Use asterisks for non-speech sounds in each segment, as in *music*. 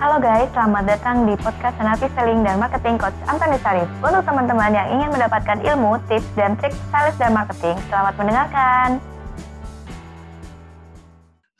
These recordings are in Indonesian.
Halo guys, selamat datang di podcast Senapi Selling dan Marketing Coach Antoni Sarif. Untuk teman-teman yang ingin mendapatkan ilmu, tips, dan trik sales dan marketing, selamat mendengarkan.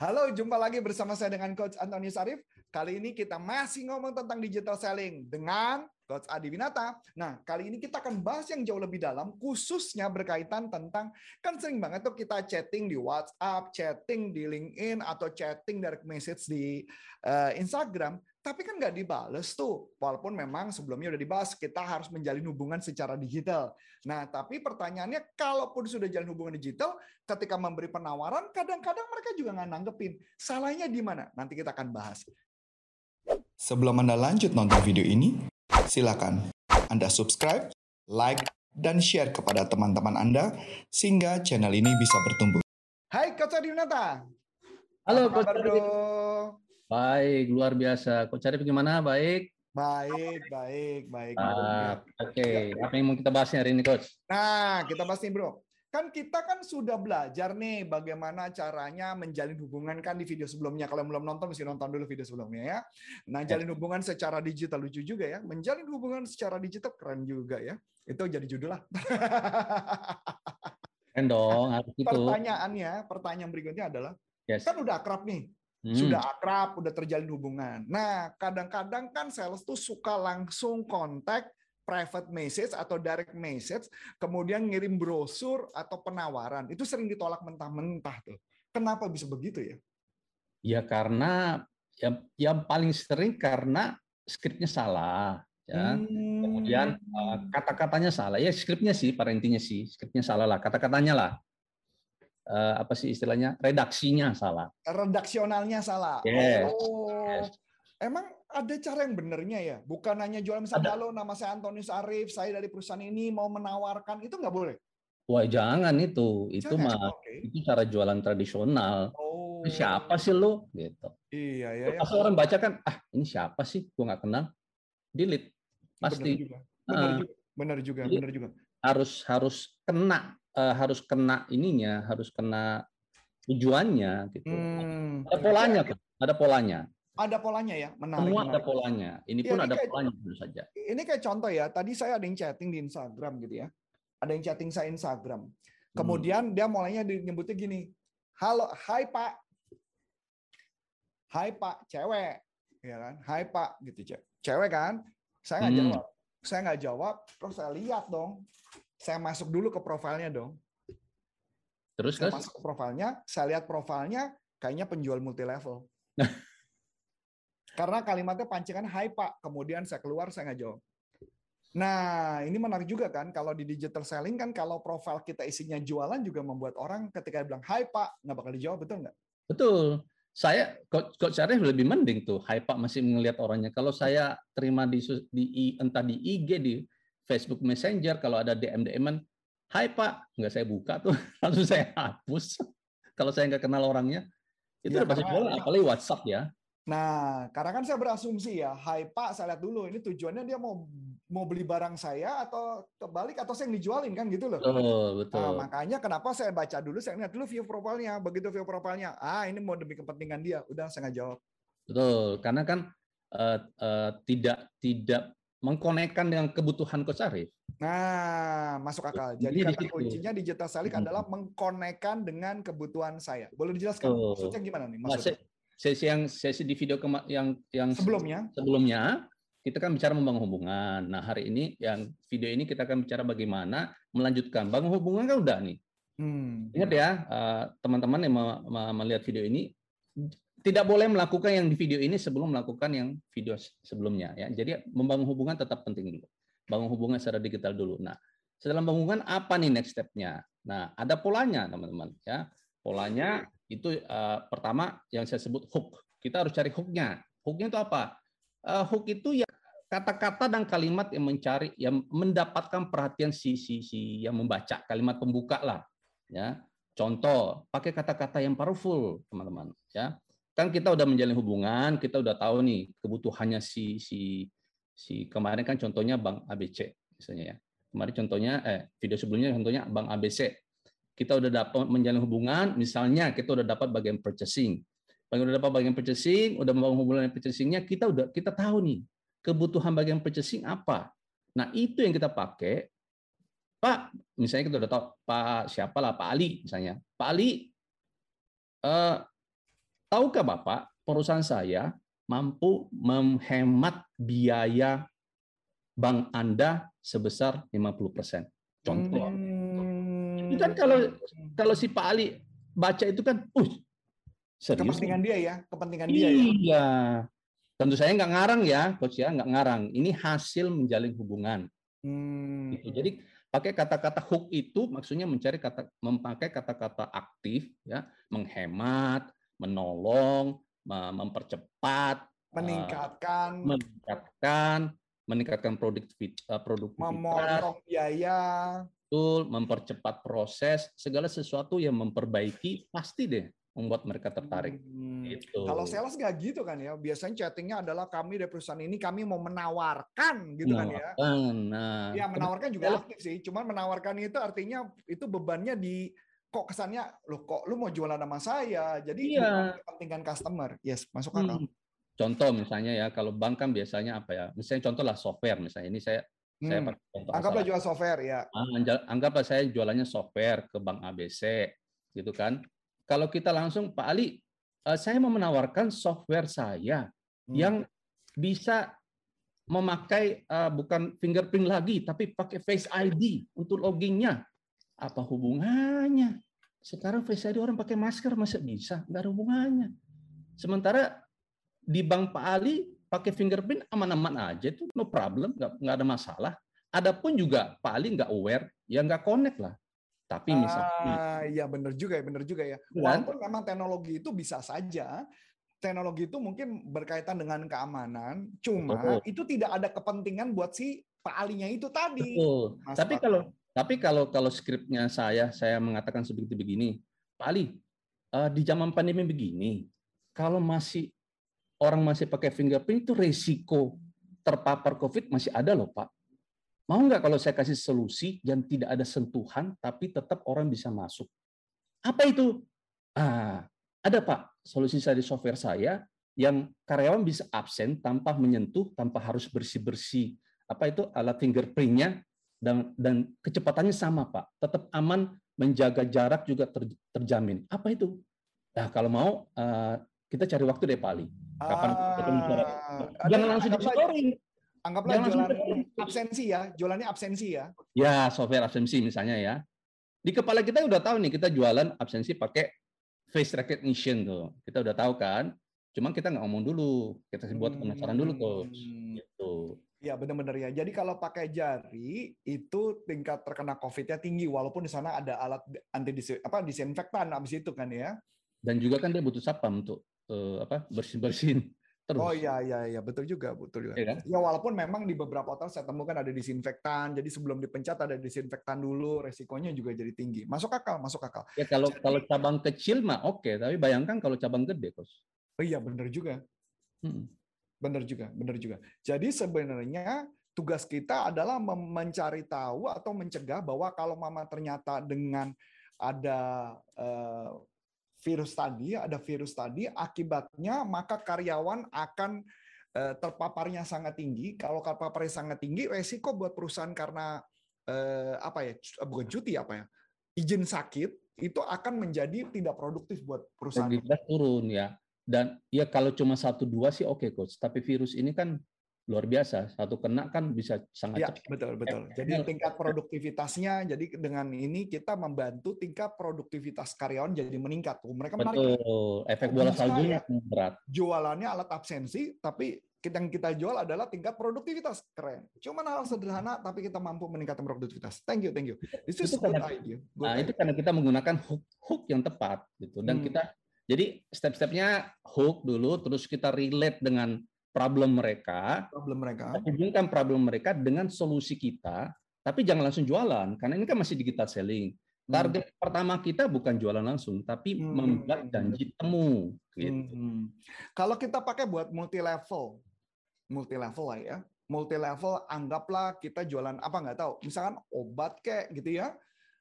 Halo, jumpa lagi bersama saya dengan Coach Antoni Sarif. Kali ini kita masih ngomong tentang digital selling dengan Coach Adi Winata. Nah, kali ini kita akan bahas yang jauh lebih dalam, khususnya berkaitan tentang, kan sering banget tuh kita chatting di WhatsApp, chatting di LinkedIn, atau chatting direct message di uh, Instagram. Tapi kan nggak dibales tuh, walaupun memang sebelumnya udah dibahas, kita harus menjalin hubungan secara digital. Nah, tapi pertanyaannya, kalaupun sudah jalin hubungan digital, ketika memberi penawaran, kadang-kadang mereka juga nggak nanggepin. Salahnya di mana? Nanti kita akan bahas. Sebelum Anda lanjut nonton video ini, silakan Anda subscribe, like, dan share kepada teman-teman Anda, sehingga channel ini bisa bertumbuh. Hai Coach Adi Halo Coach. Baik, luar biasa. Kok cari bagaimana? Baik. Baik, baik, baik. Ah, Oke, okay. apa yang mau kita bahas hari ini, Coach? Nah, kita bahas nih, Bro. Kan kita kan sudah belajar nih bagaimana caranya menjalin hubungan kan di video sebelumnya. Kalau belum nonton, mesti nonton dulu video sebelumnya ya. Nah, jalin hubungan secara digital lucu juga ya. Menjalin hubungan secara digital keren juga ya. Itu jadi judul lah. Keren dong, harus itu. Pertanyaannya, pertanyaan berikutnya adalah, yes. kan udah akrab nih Hmm. Sudah akrab, udah terjalin hubungan. Nah, kadang-kadang kan sales tuh suka langsung kontak private message atau direct message, kemudian ngirim brosur atau penawaran. Itu sering ditolak mentah-mentah tuh. Kenapa bisa begitu ya? Ya karena yang, yang paling sering karena skripnya salah ya. Hmm. Kemudian eh, kata-katanya salah. Ya skripnya sih pada intinya sih, skripnya salah lah, kata-katanya lah uh, apa sih istilahnya redaksinya salah. Redaksionalnya salah. Yes. Oh. Yes. Emang ada cara yang benernya ya? Bukan hanya jual misalnya halo nama saya Antonius Arif, saya dari perusahaan ini mau menawarkan itu nggak boleh. Wah jangan itu, itu jangan. mah okay. itu cara jualan tradisional. Oh. Siapa sih lo? Gitu. Iya ya. Pas orang baca kan, ah ini siapa sih? Gua nggak kenal. Delete pasti. Benar juga. Benar uh, juga. Benar juga. Benar juga. Harus harus kena uh, harus kena ininya, harus kena tujuannya gitu. Hmm. Ada polanya kan? Ada polanya. Ada polanya ya, menarik. Semua menarik. ada polanya. Ini ya, pun ini ada kayak, polanya tentu saja. Ini kayak contoh ya, tadi saya ada yang chatting di Instagram gitu ya. Ada yang chatting saya Instagram. Kemudian hmm. dia mulainya nyebutnya gini, "Halo, hai Pak." Hai Pak, cewek. Ya kan? Hai Pak gitu, cewek kan? Saya nggak hmm. jawab. Saya nggak jawab, terus saya lihat dong saya masuk dulu ke profilnya dong. Terus saya masuk ke profilnya, saya lihat profilnya kayaknya penjual multi level. *laughs* Karena kalimatnya pancingan Hai Pak, kemudian saya keluar saya nggak jawab. Nah, ini menarik juga kan kalau di digital selling kan kalau profil kita isinya jualan juga membuat orang ketika bilang Hai Pak nggak bakal dijawab betul nggak? Betul. Saya coach, coach Arif lebih mending tuh Hai Pak masih melihat orangnya. Kalau saya terima di, di entah di IG di Facebook Messenger kalau ada DM DM Hai Pak, nggak saya buka tuh, *laughs* langsung saya hapus. kalau saya nggak kenal orangnya, itu ya, pasti bola, apalagi WhatsApp ya. Nah, karena kan saya berasumsi ya, Hai Pak, saya lihat dulu ini tujuannya dia mau mau beli barang saya atau kebalik atau saya yang dijualin kan gitu loh. Betul, betul. Nah, makanya kenapa saya baca dulu, saya lihat dulu view profilnya. Begitu view profilnya, ah ini mau demi kepentingan dia, udah saya nggak jawab. Betul, karena kan uh, uh, tidak tidak mengkonekkan dengan kebutuhan Coach Arif. Nah, masuk akal. Jadi, Jadi kata kuncinya digital selling hmm. adalah mengkonekkan dengan kebutuhan saya. Boleh dijelaskan oh. maksudnya gimana nih? Maksudnya? Sesi yang sesi di video yang yang sebelumnya sebelumnya kita kan bicara membangun hubungan. Nah, hari ini yang video ini kita akan bicara bagaimana melanjutkan. Bangun hubungan kan udah nih. Hmm. Ingat ya, eh, teman-teman yang melihat video ini tidak boleh melakukan yang di video ini sebelum melakukan yang video sebelumnya ya. Jadi membangun hubungan tetap penting dulu. Bangun hubungan secara digital dulu. Nah, setelah bangun hubungan apa nih next step-nya? Nah, ada polanya teman-teman ya. Polanya itu uh, pertama yang saya sebut hook. Kita harus cari hooknya. Hooknya itu apa? Uh, hook itu ya kata-kata dan kalimat yang mencari yang mendapatkan perhatian si si si yang membaca kalimat pembuka lah ya contoh pakai kata-kata yang powerful teman-teman ya kan kita udah menjalin hubungan, kita udah tahu nih kebutuhannya si si si kemarin kan contohnya Bang ABC misalnya ya. Kemarin contohnya eh video sebelumnya contohnya Bang ABC. Kita udah dapat menjalin hubungan, misalnya kita udah dapat bagian purchasing. Bagian udah dapat bagian purchasing, udah membangun hubungan purchasingnya, kita udah kita tahu nih kebutuhan bagian purchasing apa. Nah itu yang kita pakai. Pak, misalnya kita udah tahu Pak siapa lah Pak Ali misalnya. Pak Ali, eh, tahukah Bapak perusahaan saya mampu menghemat biaya bank Anda sebesar 50%. Contoh. Hmm. Itu kan kalau kalau si Pak Ali baca itu kan, uh, serius. Kepentingan dia ya, kepentingan dia ya. Iya. Tentu saya nggak ngarang ya, coach ya, nggak ngarang. Ini hasil menjalin hubungan. Hmm. Gitu. Jadi pakai kata-kata hook itu maksudnya mencari kata memakai kata-kata aktif ya, menghemat, menolong, mempercepat, meningkatkan, uh, meningkatkan, meningkatkan produktivitas, uh, produktivitas memotong biaya, betul, mempercepat proses, segala sesuatu yang memperbaiki pasti deh membuat mereka tertarik. Hmm. Gitu. Kalau sales nggak gitu kan ya, biasanya chattingnya adalah kami dari perusahaan ini kami mau menawarkan gitu menawarkan, kan ya. Nah, ya menawarkan juga aktif sih, cuman menawarkan itu artinya itu bebannya di kok kesannya lo kok lu mau jualan sama saya jadi iya. kepentingan customer yes masuk akal hmm. contoh misalnya ya kalau bank kan biasanya apa ya misalnya contoh lah software misalnya ini saya hmm. saya contoh anggaplah jual software ya ah, anggaplah saya jualannya software ke bank ABC gitu kan kalau kita langsung Pak Ali eh, saya mau menawarkan software saya hmm. yang bisa memakai uh, bukan fingerprint lagi tapi pakai Face ID untuk loggingnya apa hubungannya? Sekarang Face ID orang pakai masker masa bisa? Nggak ada hubungannya. Sementara di Bank Pak Ali pakai fingerprint aman-aman aja itu no problem, nggak, nggak ada masalah. Adapun juga Pak Ali nggak aware, ya nggak connect lah. Tapi misalnya, ah, iya benar juga ya, benar juga ya. Kan? Walaupun memang teknologi itu bisa saja, teknologi itu mungkin berkaitan dengan keamanan, cuma Betul. itu tidak ada kepentingan buat si Pak Alinya itu tadi. Betul. Tapi kalau tapi kalau kalau skripnya saya, saya mengatakan seperti begini, Pak Ali, uh, di zaman pandemi begini, kalau masih orang masih pakai fingerprint itu resiko terpapar COVID masih ada loh Pak. Mau nggak kalau saya kasih solusi yang tidak ada sentuhan, tapi tetap orang bisa masuk? Apa itu? Ah, ada Pak, solusi saya di software saya yang karyawan bisa absen tanpa menyentuh, tanpa harus bersih-bersih. Apa itu alat fingerprintnya dan dan kecepatannya sama Pak, tetap aman, menjaga jarak juga ter, terjamin. Apa itu? Nah kalau mau uh, kita cari waktu deh Pak Ali. Kapan ah, bicara? Jangan langsung di story. Anggaplah Jangan jualan absensi ya, jualannya absensi ya. Ya, software absensi misalnya ya. Di kepala kita udah tahu nih kita jualan absensi pakai face recognition tuh. Kita udah tahu kan. Cuman kita nggak ngomong dulu, kita buat penasaran dulu. Hmm. Gitu. Ya benar-benar ya. Jadi kalau pakai jari itu tingkat terkena COVID-nya tinggi, walaupun di sana ada alat anti disi, apa disinfektan abis itu kan ya. Dan juga kan dia butuh sapam untuk uh, apa bersih bersihin *laughs* terus. Oh iya iya iya betul juga betul juga. Ya, kan? ya walaupun memang di beberapa hotel saya temukan ada disinfektan, jadi sebelum dipencet ada disinfektan dulu, resikonya juga jadi tinggi. Masuk akal, masuk akal. Ya kalau jadi, kalau cabang kecil mah oke, okay. tapi bayangkan kalau cabang gede, kos. Oh iya benar juga. Hmm. Benar juga, benar juga. Jadi sebenarnya tugas kita adalah mencari tahu atau mencegah bahwa kalau mama ternyata dengan ada uh, virus tadi, ada virus tadi, akibatnya maka karyawan akan uh, terpaparnya sangat tinggi. Kalau terpaparnya sangat tinggi, resiko buat perusahaan karena uh, apa ya, bukan cuti apa ya, izin sakit itu akan menjadi tidak produktif buat perusahaan. turun ya. Dan ya kalau cuma satu dua sih oke okay, coach. Tapi virus ini kan luar biasa. Satu kena kan bisa sangat ya, cepat. Betul betul. Jadi tingkat produktivitasnya. Jadi dengan ini kita membantu tingkat produktivitas karyawan jadi meningkat. Tuh mereka betul. Menarik. Efek bola saljunya berat. Jualannya alat absensi, tapi yang kita jual adalah tingkat produktivitas keren. Cuma hal sederhana tapi kita mampu meningkatkan produktivitas. Thank you, thank you. This is itu good karena, idea. Good nah, idea. itu karena kita menggunakan hook hook yang tepat gitu dan hmm. kita jadi step-stepnya hook dulu, terus kita relate dengan problem mereka. Problem mereka. Hubungkan problem mereka dengan solusi kita, tapi jangan langsung jualan, karena ini kan masih digital selling. Hmm. Target hmm. pertama kita bukan jualan langsung, tapi hmm. membuat janji temu. Gitu. Hmm. Kalau kita pakai buat multi level, multi level lah ya, multi level anggaplah kita jualan apa nggak tahu, misalkan obat kayak gitu ya.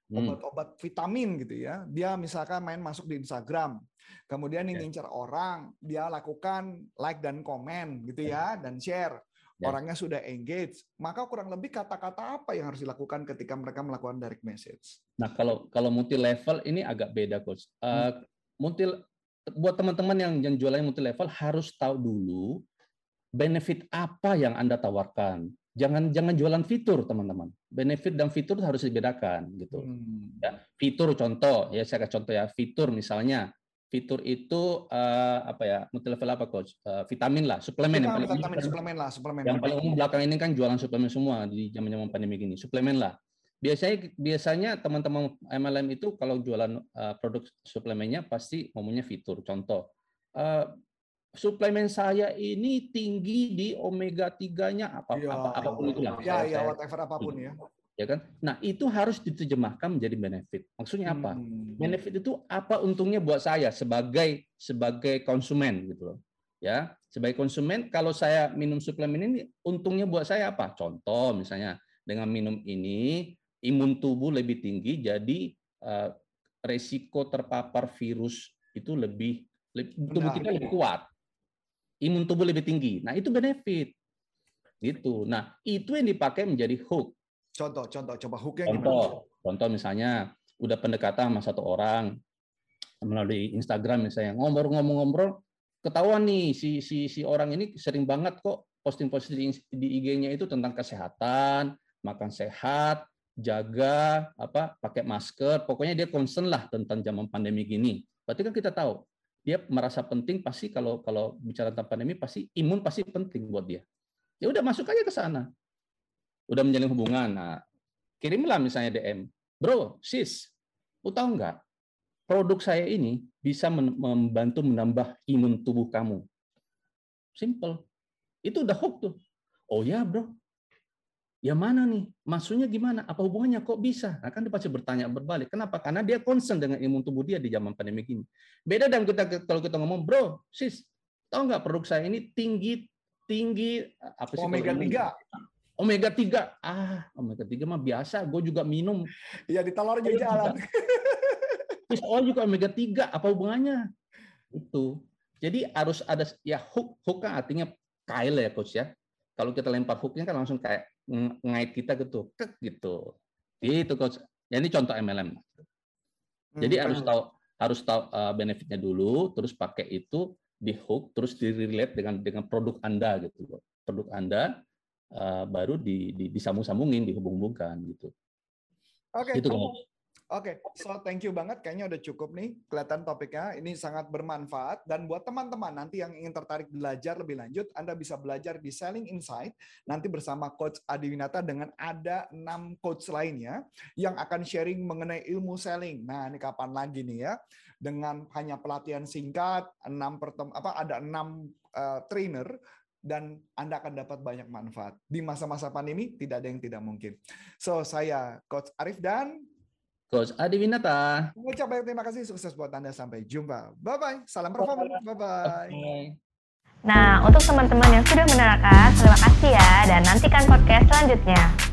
Obat-obat vitamin gitu ya. Dia misalkan main masuk di Instagram, kemudian yeah. ngincer orang, dia lakukan like dan komen gitu ya dan share. Yeah. Orangnya sudah engage, maka kurang lebih kata-kata apa yang harus dilakukan ketika mereka melakukan direct message? Nah, kalau kalau multi level ini agak beda, coach. Uh, hmm. multi buat teman-teman yang yang jualan multi level harus tahu dulu benefit apa yang Anda tawarkan. Jangan jangan jualan fitur, teman-teman. Benefit dan fitur harus dibedakan gitu. Hmm. Ya, fitur contoh ya saya kasih contoh ya. Fitur misalnya fitur itu uh, apa ya multi level apa coach uh, vitamin lah suplemen yang paling vitamin, suplemen lah suplemen yang paling umum belakang ini kan jualan suplemen semua di zaman zaman pandemi gini suplemen lah biasanya biasanya teman-teman MLM itu kalau jualan uh, produk suplemennya pasti ngomongnya fitur contoh uh, suplemen saya ini tinggi di omega 3-nya apa, ya, apa apa pun itu lah. Ya, ya, whatever apa pun ya. Ya kan? Nah, itu harus diterjemahkan menjadi benefit. Maksudnya apa? Hmm. Benefit itu apa untungnya buat saya sebagai sebagai konsumen gitu loh. Ya, sebagai konsumen kalau saya minum suplemen ini untungnya buat saya apa? Contoh misalnya dengan minum ini imun tubuh lebih tinggi jadi uh, resiko terpapar virus itu lebih, lebih tubuh kita lebih kuat imun tubuh lebih tinggi. Nah, itu benefit. Gitu. Nah, itu yang dipakai menjadi hook. Contoh, contoh, coba hooknya contoh, gimana? Contoh misalnya, udah pendekatan sama satu orang melalui Instagram misalnya, ngobrol-ngobrol-ngobrol, ketahuan nih si si si orang ini sering banget kok posting-posting di, di IG-nya itu tentang kesehatan, makan sehat, jaga apa pakai masker, pokoknya dia concern lah tentang zaman pandemi gini. Berarti kan kita tahu dia merasa penting pasti kalau kalau bicara tentang pandemi pasti imun pasti penting buat dia. Ya udah masuk aja ke sana. Udah menjalin hubungan. Nah, kirimlah misalnya DM. Bro, sis, lu tahu nggak? Produk saya ini bisa membantu menambah imun tubuh kamu. Simple. Itu udah hook tuh. Oh ya, bro ya mana nih? Maksudnya gimana? Apa hubungannya? Kok bisa? Nah, kan dia pasti bertanya berbalik. Kenapa? Karena dia concern dengan imun tubuh dia di zaman pandemi ini. Beda dengan kita kalau kita ngomong, bro, sis, tahu nggak produk saya ini tinggi tinggi apa sih? Omega 3. Omega 3. Ah, omega 3 mah biasa. Gue juga minum. Iya, di telur juga jalan. Fish oil juga omega 3. Apa hubungannya? Itu. Jadi harus ada ya hook. Hook kan artinya kail ya coach ya. Kalau kita lempar hooknya kan langsung kayak ngait kita gitu, kek gitu. Itu coach. Ya, ini contoh MLM. Jadi hmm, harus tahu harus tahu uh, benefitnya dulu, terus pakai itu di hook, terus di relate dengan dengan produk Anda gitu loh. Produk Anda uh, baru di, di disambung-sambungin, dihubung-hubungkan gitu. Oke. Okay. Gitu, Oke, okay, so thank you banget. Kayaknya udah cukup nih kelihatan topiknya. Ini sangat bermanfaat. Dan buat teman-teman nanti yang ingin tertarik belajar lebih lanjut, Anda bisa belajar di Selling Insight nanti bersama Coach Adi Winata dengan ada enam coach lainnya yang akan sharing mengenai ilmu selling. Nah, ini kapan lagi nih ya? Dengan hanya pelatihan singkat, enam pertem apa ada enam uh, trainer dan Anda akan dapat banyak manfaat. Di masa-masa pandemi tidak ada yang tidak mungkin. So, saya Coach Arif dan Coach Adi Winata. Mengucap banyak terima kasih, sukses buat Anda. Sampai jumpa. Bye-bye. Salam performa. Bye-bye. Nah, untuk teman-teman yang sudah menerangkan, terima kasih ya. Dan nantikan podcast selanjutnya.